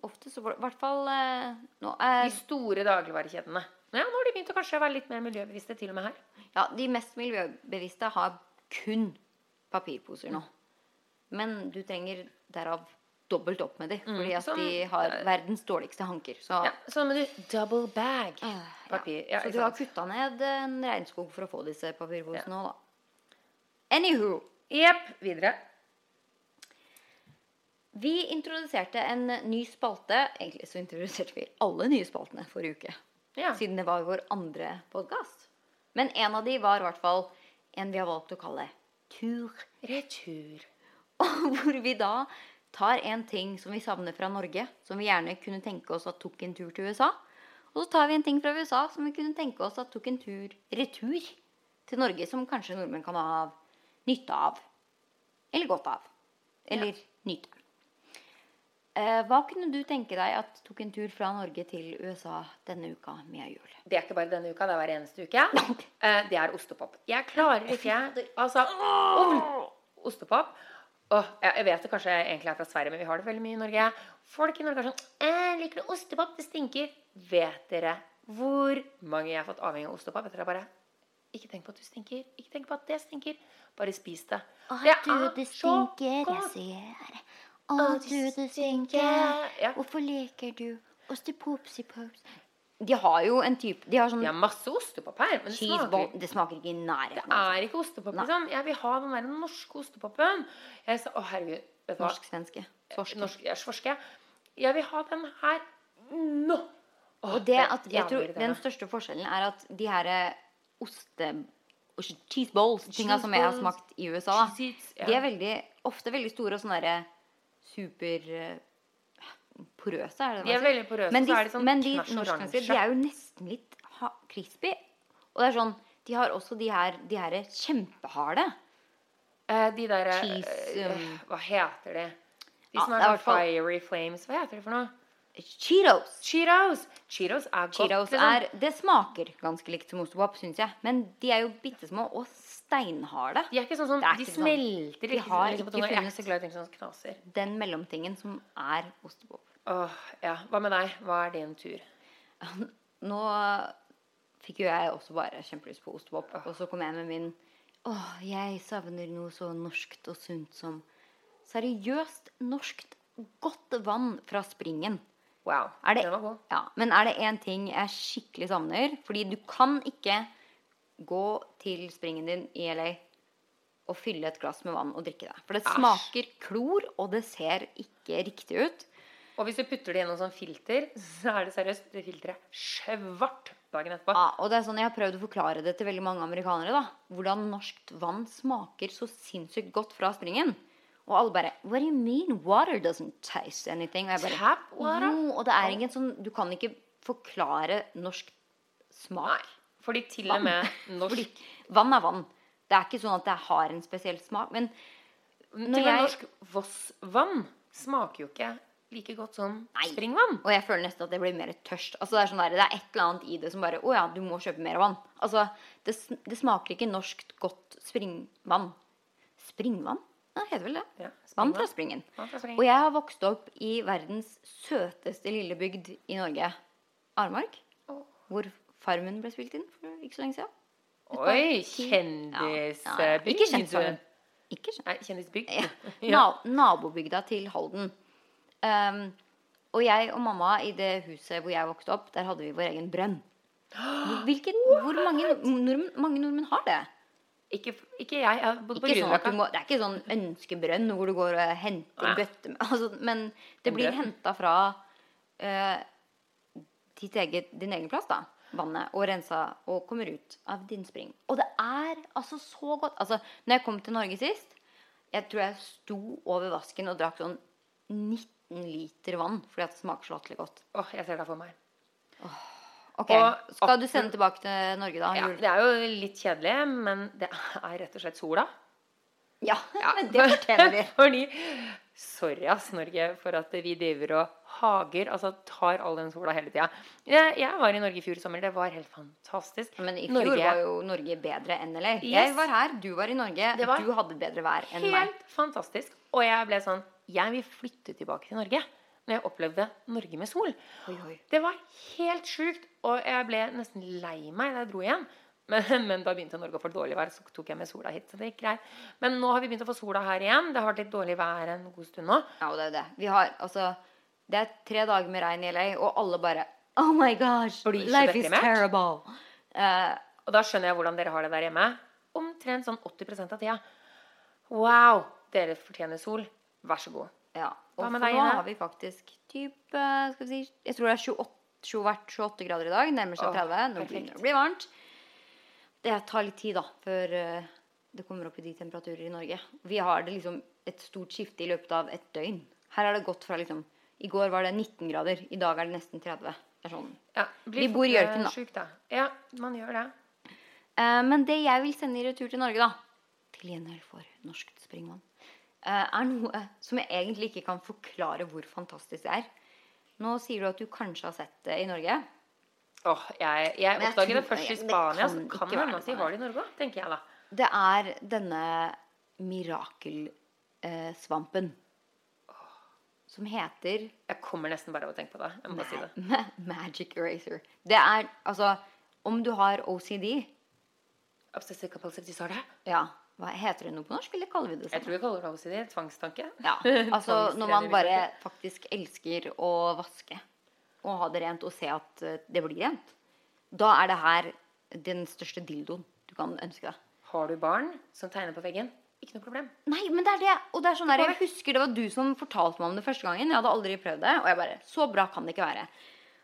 Ofte så i hvert fall eh, nå, eh, De store dagligvarekjedene. Ja, nå har de begynt å kanskje være litt mer miljøbevisste til og med her. Ja, de mest miljøbevisste har kun papirposer nå. Men du trenger derav dobbelt opp med de, fordi at som- de har verdens dårligste hanker. Så, Ja, så må du double bag Ah, papir. Ja, så du har kutta ned en regnskog for å få disse papirposene òg, da. Anywho. Jepp. Videre. Vi introduserte en ny spalte. Egentlig så introduserte vi alle nye spaltene forrige uke. Ja. Siden det var vår andre podkast. Men en av de var i hvert fall en vi har valgt å kalle Tur. Retur. Hvor vi da tar en ting som vi savner fra Norge, som vi gjerne kunne tenke oss at tok en tur til USA. Og så tar vi en ting fra USA som vi kunne tenke oss at tok en tur retur til Norge, som kanskje nordmenn kan ha nytte av. Eller godt av. Eller nyte. Eh, hva kunne du tenke deg at tok en tur fra Norge til USA denne uka, Mia Juel? Det er ikke bare denne uka, det er hver eneste uke. Eh, det er ostepop. Jeg klarer ikke Altså oh, Ostepop. Oh, jeg jeg vet det kanskje egentlig er fra Sverige, men vi har det veldig mye i Norge. Folk i Norge er sånn eh, 'Liker du ostepop? Det stinker.' Vet dere hvor mange jeg har fått avhengig av ostepop? Etter det bare Ikke tenk på at du stinker. Ikke tenk på at det stinker. Bare spis det. det er så godt. ser. Å, du, det stinker. Ja. Hvorfor leker du Ostepopsipops. De har jo en type De har sånn De har masse ostepop her, men det cheeseball smaker Det smaker ikke i nærheten. Det er ikke ostepop, Nei. liksom. Jeg vil ha den der norske ostepopen. Jeg sa, å herregud, vet du hva? Norsk-svenske. Torsk. Norsk, ja, svorske. Jeg vil ha den her nå. Åh, Og det at jeg tror. Den største forskjellen er at de her oste... oste... Cheeseballs, tinga som jeg har smakt i USA, da, cheese, de er veldig, ofte veldig store og sånn derre super eh, porøse, er det det De man sier? veldig porøse, Men de, er de sånn men de knæsj de er jo nesten litt crispy. Og det er sånn De har også de her, de her kjempeharde. Eh, De der eh, eh, um, Hva heter de? De som det er er sånn Fiery Flames. Hva heter de for noe? Cheetos. Cheetos. Cheetos er godt. Cheetos liksom. er, det smaker ganske likt som ostepop, syns jeg. Men de er jo bitte små og steinharde. De er ikke sånn som Det er De ikke sånn. smelter De har ikke er funnet- ikke så glad i ting som knaser. Den mellomtingen som er ostepop. Åh, ja. Hva med deg? Hva er din tur? Nå fikk jo jeg også bare kjempelyst på ostepop. Og så kom jeg med min Åh, jeg savner noe så norskt og sunt som seriøst norskt godt vann fra springen. Wow. Er det, Den var god. ja, men er det én ting jeg skikkelig savner Fordi du kan ikke gå til springen din i LA og fylle et glass med vann og drikke det. For det Æsj. smaker klor, og det ser ikke riktig ut. Og hvis du putter det gjennom sånn filter, så er det seriøst det filteret svart dagen etterpå. Ja, og det er sånn, Jeg har prøvd å forklare det til veldig mange amerikanere. da Hvordan norskt vann smaker så sinnssykt godt fra springen. Og alle bare What do you mean water doesn't taste anything? Og jeg bare, Tap water? Jo, og det er ingen sånn Du kan ikke forklare norsk smak. Nei. Fordi til og med norsk Vann er vann. Det er ikke sånn at det har en spesiell smak. Men Til når med jeg, norsk Voss-vann smaker jo ikke like godt som Nei. springvann. og jeg føler nesten at jeg blir mer tørst. Altså Det er sånn der, det er et eller annet i det som bare Å ja, du må kjøpe mer vann. Altså, Det, det smaker ikke norskt godt springvann. Springvann? Ja, det heter vel det. Ja, Vann fra springen. Vann. Og jeg har vokst opp i verdens søteste lille bygd i Norge. Armark. Oh. Hvor Farmen ble spilt inn for ikke så lenge siden. Oi, Kjendisbygd. ja, ja. Ikke kjent Farmen. Ikke kjent. Nei, kjendisbygd. Ja. Ja. Na nabobygda til Halden. Um, og jeg og mamma i det huset hvor jeg vokste opp, der hadde vi vår egen brønn. Hvilket, hvor mange nordmenn, mange nordmenn har det? Ikke, ikke jeg. Jeg Ikke sånn må, det er ikke sånn ønskebrønn hvor du går og henter Nei. bøtte altså, Men det blir henta fra uh, ditt eget, din egen plass, da. Vannet. Og rensa og kommer ut av din spring. Og det er altså så godt. Altså, når jeg kom til Norge sist, jeg tror jeg sto over vasken og drakk sånn 19 liter vann fordi at det smaker så latterlig godt. Åh, jeg ser det for meg. Ok, Og Skal du sende tilbake til Norge, da? Ja, det er jo litt kjedelig, men det er rett og slett sola. Ja, men det fortjener vi. Fordi Sorry, ass, Norge, for at vi driver og hager. Altså tar all den sola hele tida. Jeg, jeg var i Norge i fjor sommer. Det var helt fantastisk. Men i fjor Norge- var jo Norge bedre enn LA. Yes. Jeg var her, du var i Norge. Var Du hadde bedre vær enn meg. Helt fantastisk. Og jeg ble sånn Jeg vil flytte tilbake til Norge. Når jeg opplevde Norge med sol. Oi, oi. Det var helt sjukt. Og jeg ble nesten lei meg da jeg dro igjen. Men, men da begynte Norge å få dårlig vær, så tok jeg med sola hit. Så det gikk greit. Men nå har vi begynt å få sola her igjen. Det har vært litt dårlig vær en god stund nå. Ja, og det er det. Vi har altså Det er tre dager med regn i LA, og alle bare Oh my gosh, life is terrible. Uh, Og da skjønner jeg hvordan dere har det der hjemme. Omtrent sånn 80% av tida. Wow, dere fortjener sol. Vær så god. ja. Og for nå har vi faktisk typ eh, Skal vi si Jeg tror det er 28, 20 28 grader i dag. Nærmer seg 30. Nå begynner det å bli varmt. Det tar litt tid, da, før eh, det kommer opp i de temperaturer i Norge. Vi har det liksom et stort skifte i løpet av et døgn. Her har det gått fra liksom I går var det 19 grader. I dag er det nesten 30. Det er sånn. Ja, Vi bor i ørkenen, da. Sjuk, da. Ja, man gjør det. Eh, men det jeg vil sende i retur til Norge, da, til gjengjeld for norsk springvann, eh, er noe som jeg egentlig ikke kan forklare hvor fantastisk det er. Nå sier du at du kanskje har sett det i Norge. Åh, jeg, jeg jeg oppdaget det først i Spania, så kan det hende at de har det i Norge òg, tenker jeg da. Det er denne mirakelsvampen som heter Jeg kommer nesten bare av å tenke på det. Jeg må bare si det. ma Magic Eraser. Det er altså Om du har OCD Obsessive compulsive disorder. Ja, hva Heter det noe på norsk, eller kaller vi det sånn? Jeg tror vi kaller det OCD. Tvangstanke. Ja, altså når man bare faktisk elsker å vaske og ha det rent og se at eh, det blir rent, da er det her den største dildoen du kan ønske deg. Har du barn som tegner på veggen? Ikke noe problem. Nei, men det er det. Og det er sånn der, jeg husker det var du som fortalte meg om det første gangen. Jeg hadde aldri prøvd det. Og jeg bare Så bra kan det ikke være.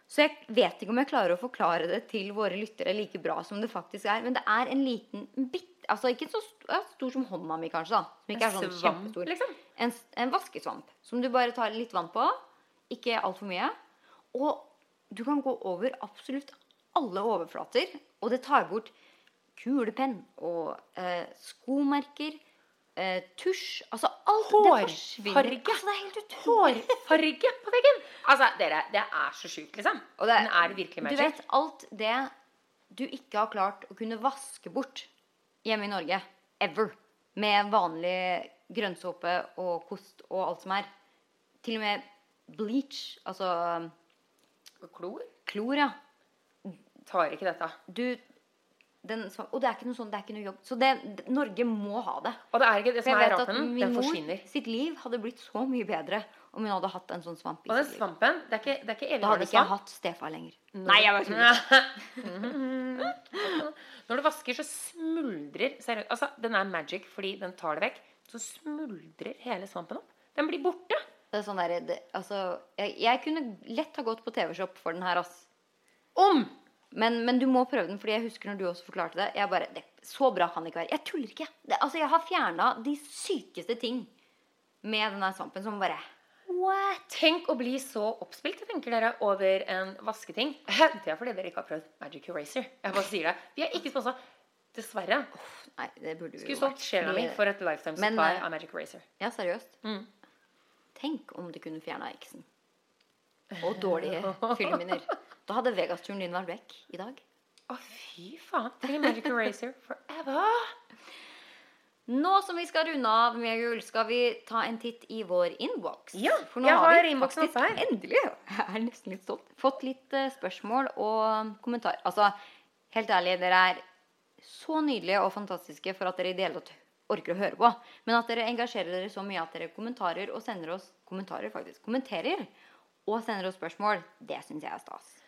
Så jeg vet ikke om jeg klarer å forklare det til våre lyttere like bra som det faktisk er. Men det er en liten bitt Altså ikke så stor, stor som hånda mi, kanskje. da Som ikke er sånn kjempestor. liksom? En, en vaskesvamp som du bare tar litt vann på. Ikke altfor mye. Og du kan gå over absolutt alle overflater. Og det tar bort kulepenn og eh, skomerker, eh, tusj Altså alt. Hårfarge. Altså, det er helt utrolig. Hårfarge på veggen! Altså, dere, det er så sjukt, liksom. Og det er det virkelig Du vet alt det du ikke har klart å kunne vaske bort hjemme i Norge. Ever. Med vanlig grønnsåpe og kost og alt som er. Til og med bleach, altså klor? klor, ja. Tar ikke dette. Du den, og det er ikke noe sånn, det er ikke noe jobb. Så det, Norge må ha det. Og det er ikke det som er vet rart med den. min Den mor sitt liv hadde blitt så mye bedre om hun hadde hatt en sånn svamp i Og den sitt liv. svampen, det er ikke, det er ikke Da hadde ikke jeg hatt Stefan lenger. Når- Nei, jeg bare tuller. Når du vasker, så smuldrer seriøst Altså, den er magic fordi den tar det vekk. Så smuldrer hele svampen opp. Den blir borte. Det er sånn der, det, altså, jeg, jeg kunne lett ha gått på TV-shop for den her, ass. Om! Men, men du må prøve den, fordi jeg husker når du også forklarte det. Jeg bare, det Så bra kan det ikke være. Jeg tuller ikke. Det, altså, jeg har fjerna de sykeste ting med den der svampen som bare What? Tenk å bli så oppspilt, tenker dere, over en vasketing. Det er fordi dere ikke har prøvd Magic Eraser. Jeg bare sier det. Vi er ikke sponsa. Dessverre. Nei, det burde vi Skulle solgt sjela mi for et lifetime supply eh, av Magic Eraser. Ja, seriøst. Mm. Tenk om du kunne fjerna eksen. Og dårlige fylleminner. Da hadde Vegas-turen din vært vekk i dag. Å, fy faen. Trenger Magic Eraser forever. Nå som vi skal runde av med jul, skal vi ta en titt i vår innboks. Ja, For nå jeg har vi faktisk her. endelig jeg er nesten litt stolt, fått litt eh, spørsmål og kommentarer. Altså, helt ærlig, dere er så nydelige og fantastiske for at dere i det hele tatt orker å høre på. Men at dere engasjerer dere så mye at dere kommentarer og sender oss kommentarer faktisk, kommenterer og sender oss spørsmål, det syns jeg er stas.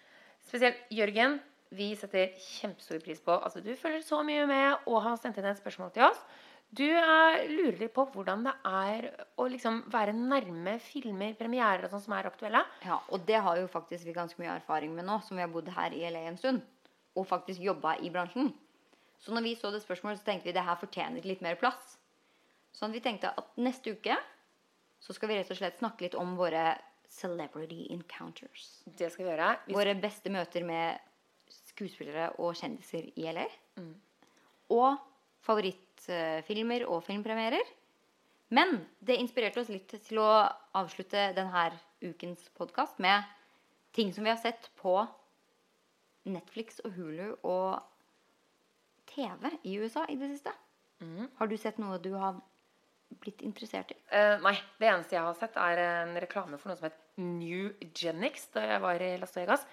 Spesielt Jørgen. Vi setter kjempestor pris på Altså, du følger så mye med og har sendt inn et spørsmål til oss. Du er, lurer litt på hvordan det er å liksom være nærme filmer, premierer og sånn som er aktuelle. Ja, og det har jo faktisk vi ganske mye erfaring med nå, som vi har bodd her i LA en stund. Og faktisk jobba i bransjen. Så når vi så det spørsmålet, så tenkte vi det her fortjener litt mer plass. Sånn at vi tenkte at neste uke så skal vi rett og slett snakke litt om våre celebrity encounters. Det skal vi gjøre. Vi Våre beste møter med skuespillere og kjendiser i LA. Og favorittfilmer og filmpremierer. Men det inspirerte oss litt til å avslutte denne ukens podkast med ting som vi har sett på Netflix og Hulu og TV i USA i det siste. Har du sett noe du har blitt interessert i? Uh, nei, det eneste jeg har sett, er en reklame for noe som het New Genix da jeg var i Las Vegas.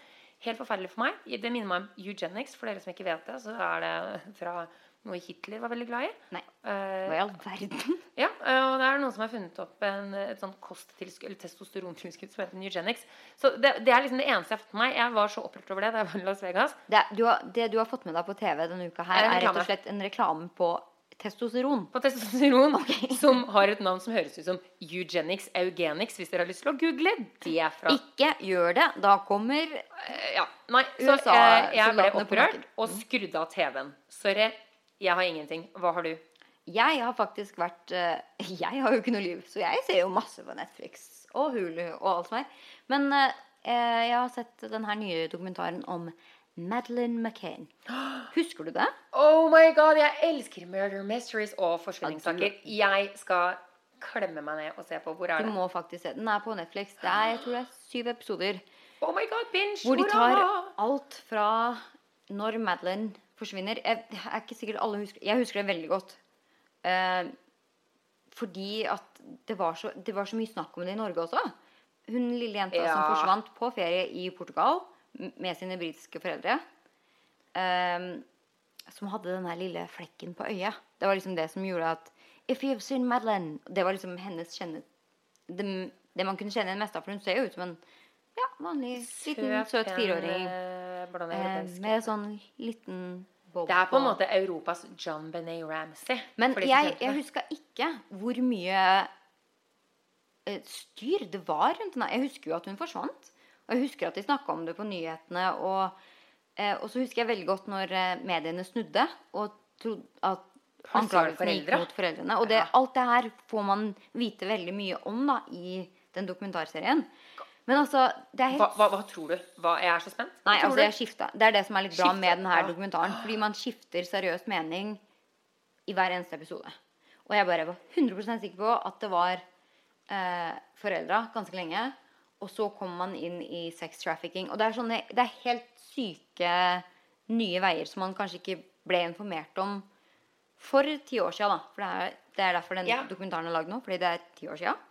Helt forferdelig for meg. Det minner meg om Eugenics. For dere som ikke vet det, så er det fra noe Hitler var veldig glad i. Nei. Eh, Hva i all verden? ja, eh, og det er noen som har funnet opp en, et sånt kosttilskudd, eller testosterontilskudd som heter Eugenics. Så det, det er liksom det eneste jeg har fått med meg. Jeg var så opprørt over det da jeg var i Las Vegas. Det, du har, det du har fått med deg på TV denne uka her, Er er rett og slett en reklame på testosteron. På testosteron, som har et navn som høres ut som Eugenics eugenics, hvis dere har lyst til å google det fra Ikke gjør det. Da kommer Eh, Ja, nei, så USA eh, jeg ble opprørt og skrudde av TV-en. Sorry, jeg har ingenting. Hva har du? Jeg har faktisk vært eh, Jeg har jo ikke noe liv, så jeg ser jo masse på Netflix og Hulu og alt som er. Men eh, jeg har sett den her nye dokumentaren om Madeleine McCain. Husker du det? Oh my god, jeg elsker murder mysteries og forsvinningssaker. Jeg skal klemme meg ned og se på. Hvor er Du det? må faktisk se den. Er på Netflix. Det er, jeg tror det er syv episoder. Oh my god, binge! Hvor de tar alt fra når Madeleine forsvinner Jeg er ikke sikkert alle husker Jeg husker det veldig godt. Eh, fordi at det var, så, det var så mye snakk om det i Norge også. Hun lille jenta som forsvant på ferie i Portugal med sine britiske foreldre. Um, som hadde den lille flekken på øyet. Det var liksom det som gjorde at If you've seen Madeleine Det var liksom hennes kjenne... Det, det man kunne kjenne henne mest av, for hun ser jo ut som en ja, vanlig liten, søt fireåring. eh, Eh, med sånn liten bob Det er på en måte Europas John Benet Ramsey. Men jeg, jeg huska ikke hvor mye eh, styr det var rundt henne. Jeg husker jo at hun forsvant. Og jeg husker at de snakka om det på nyhetene. Og, eh, og så husker jeg veldig godt når eh, mediene snudde og trodde at anklagelsene gikk mot foreldrene. Og det, Ja. alt det her får man vite veldig mye om da i den dokumentarserien. Men altså, det er helt hva, hva, hva tror du? Hva, jeg er så spent. Hva Nei, altså jeg skifta. Det er det som er litt bra skiftet, med denne ja. dokumentaren. Fordi man skifter seriøst mening i hver eneste episode. Og jeg bare var 100% sikker på at det var eh, foreldra ganske lenge. Og så kommer man inn i sex trafficking. Og det er, sånne, det er helt syke nye veier som man kanskje ikke ble informert om for ti år. Da. For det er, det er derfor den Ja. dokumentaren er lagd nå. Fordi det er ti år siden.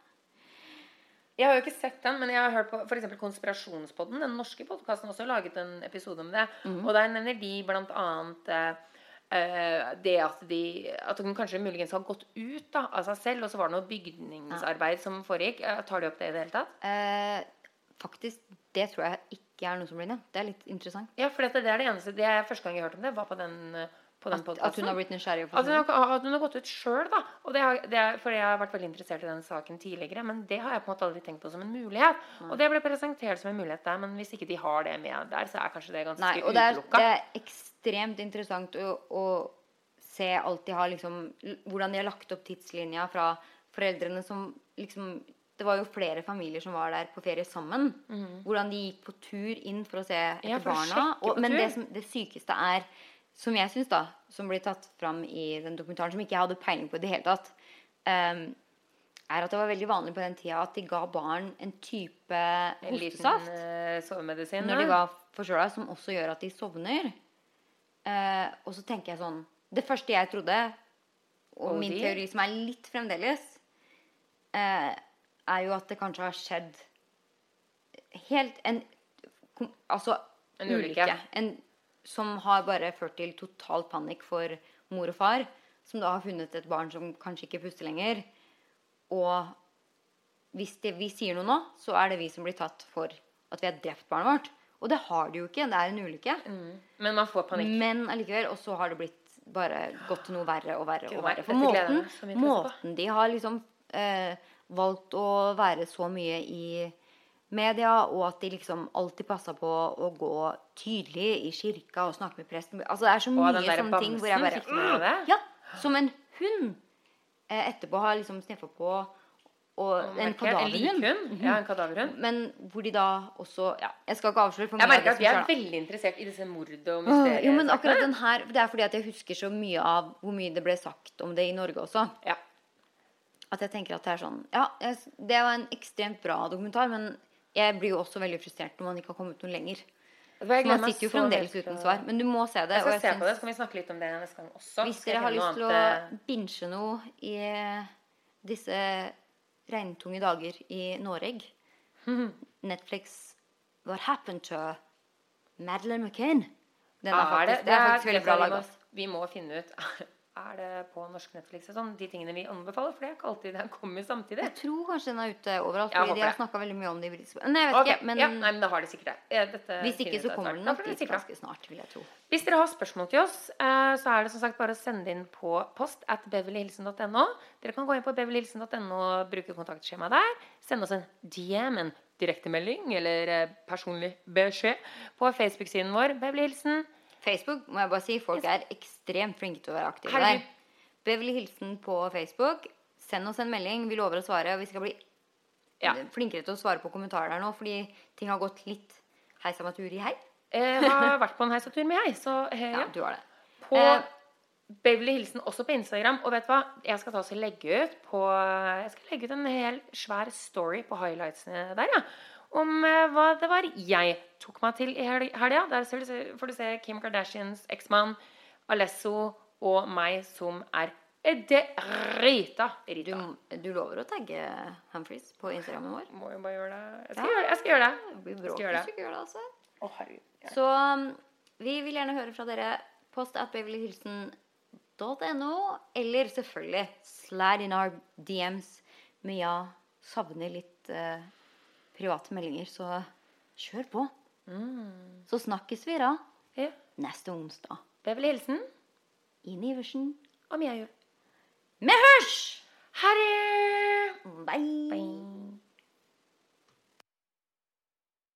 Jeg har jo ikke sett den, men jeg har hørt på eksempel Konspirasjonspodden. Den norske podkasten har også laget en episode om det. Mhm. Og der nevner de blant annet eh, det at de At hun kanskje muligens har gått ut da, av seg selv, og så var det noe bygningsarbeid som foregikk. Eh, Tar de opp det i det hele tatt? Eh, faktisk, det tror jeg ikke er noe som blir nevnt. Det er litt interessant. Ja, for dette, det er det eneste det er Første gang jeg hørte om det, var på den, eh, på den At, at hun har blitt nysgjerrig. At hun, har, at hun har gått ut sjøl, da. Det har, det er, fordi jeg har vært veldig interessert i den saken tidligere. Men det har jeg på en måte aldri tenkt på som en mulighet. Og det ble presentert som en mulighet der, men hvis ikke de har det med der, så er kanskje det ganske Nei, og det er, utelukka. det er ekstremt interessant å, å se alt de har liksom Hvordan de har lagt opp tidslinja fra foreldrene som liksom Det var jo flere familier som var der på ferie sammen. Hvordan de gikk på tur inn for å se etter. Ja, barna. Og, men det, som, det sykeste er, som jeg syns, da, som blir tatt fram i den dokumentaren, som ikke jeg hadde peiling på i det hele tatt, um, er at det var veldig vanlig på den tida at de ga barn en type En liten hostesaft sovemedisin. når de var forkjøla, som også gjør at de sovner. Uh, og så tenker jeg sånn Det første jeg trodde, og Og min de? teori som er litt fremdeles, uh, er jo at det kanskje har skjedd helt en Altså En ulykke. En, som har bare ført til total panikk for mor og far, som da har funnet et barn som kanskje ikke puster lenger. Og hvis det, vi sier noe nå, så er det vi som blir tatt for at vi har drept barnet vårt. Og det har de jo ikke. Det er en ulykke. Men man får panikk. Men allikevel. Og så har det blitt bare gått til noe verre og verre. Og verre. For måten, måten de har liksom eh, valgt å være så mye i media, og at de liksom alltid passa på å gå tydelig i kirka og snakke med presten Altså Det er så Og mye sånne ting hvor jeg bare det? Ja, Som en hund eh, etterpå har liksom sniffa på. Og en En kadaverhund. Ja, en kadaverhund. Men hvor de da også ja, Jeg skal ikke avsløre for Jeg mye. Jeg merker at vi er veldig interessert i disse mord- og Åh, Jo, men akkurat den her Det er fordi at jeg husker så mye av hvor mye det ble sagt om det i Norge også. Ja. At jeg tenker at det er sånn Ja, det var en ekstremt bra dokumentar, men jeg blir jo også veldig frustrert når man ikke har kommet noe lenger. Jeg Man sitter jo fremdeles uten å- svar. Men du må se det. Jeg skal og se jeg på det, så kan vi snakke litt om det neste gang også. Hvis dere har lyst til å eh, noe i disse regntunge dager i Norge Netflix What happened to Madeleine McCain? Den er faktisk, det, det er faktisk veldig bra lag. laga. Vi må finne ut Er det på norsk Netflix og sånn, de tingene vi anbefaler? For det er ikke alltid den kommer samtidig. Jeg tror kanskje den er ute overalt, fordi de har det. snakka veldig mye om det i britiske Nei, jeg vet okay. ikke, men ja, nei, men da har de sikkert det. Eh, Dette hvis ikke, så kommer den nok dit ganske snart, vil jeg tro. Hvis dere har spørsmål til oss, eh, så er det som sagt bare å sende inn på post at beverlyhilsen.no. Dere kan gå inn på beverlyhilsen.no og bruke kontaktskjemaet der. Send oss en DM, en direktemelding eller eh, personlig beskjed på Facebook-siden vår. Beverly Hilsen. Facebook må jeg bare si, folk er ekstremt flinke til å være aktive Herregud. der. Beverly Hilsen på Facebook. Send oss en melding. Vi lover å svare. Og vi skal bli Ja. flinkere til å svare på kommentarer der nå, fordi ting har gått litt heisamaturi hei. Jeg har vært på en heisatur med jeg, så hei, Ja, ja. du har det. På Eh, Beverly Hilsen også på Instagram. Og vet du hva? Jeg skal ta og legge ut på Jeg skal legge ut en hel svær story på highlightsene der, ja. Om eh, hva det var jeg tok meg til i hel- helga. Der du, får du se Kim Kardashians eksmann, Alesso og meg som er drita Du, Rita. du lover å tagge Humphries på Instagrammen vår? Må jo bare gjøre det. Jeg Ja. skal gjøre det. Jeg skal gjøre det. Det blir bråk gjøre hvis det. du ikke gjør det, altså. Oh. Så um, vi vil gjerne høre fra dere. Post at babyhilsen.no, Eller selvfølgelig slær in our DMs. Mia savner litt eh, private meldinger, så kjør på. Så snakkes vi da Ja. neste onsdag. Beverly Hilsen Inn i Iversen. og Mia Jord. Vi hørs! Ha det! Bye. Bye.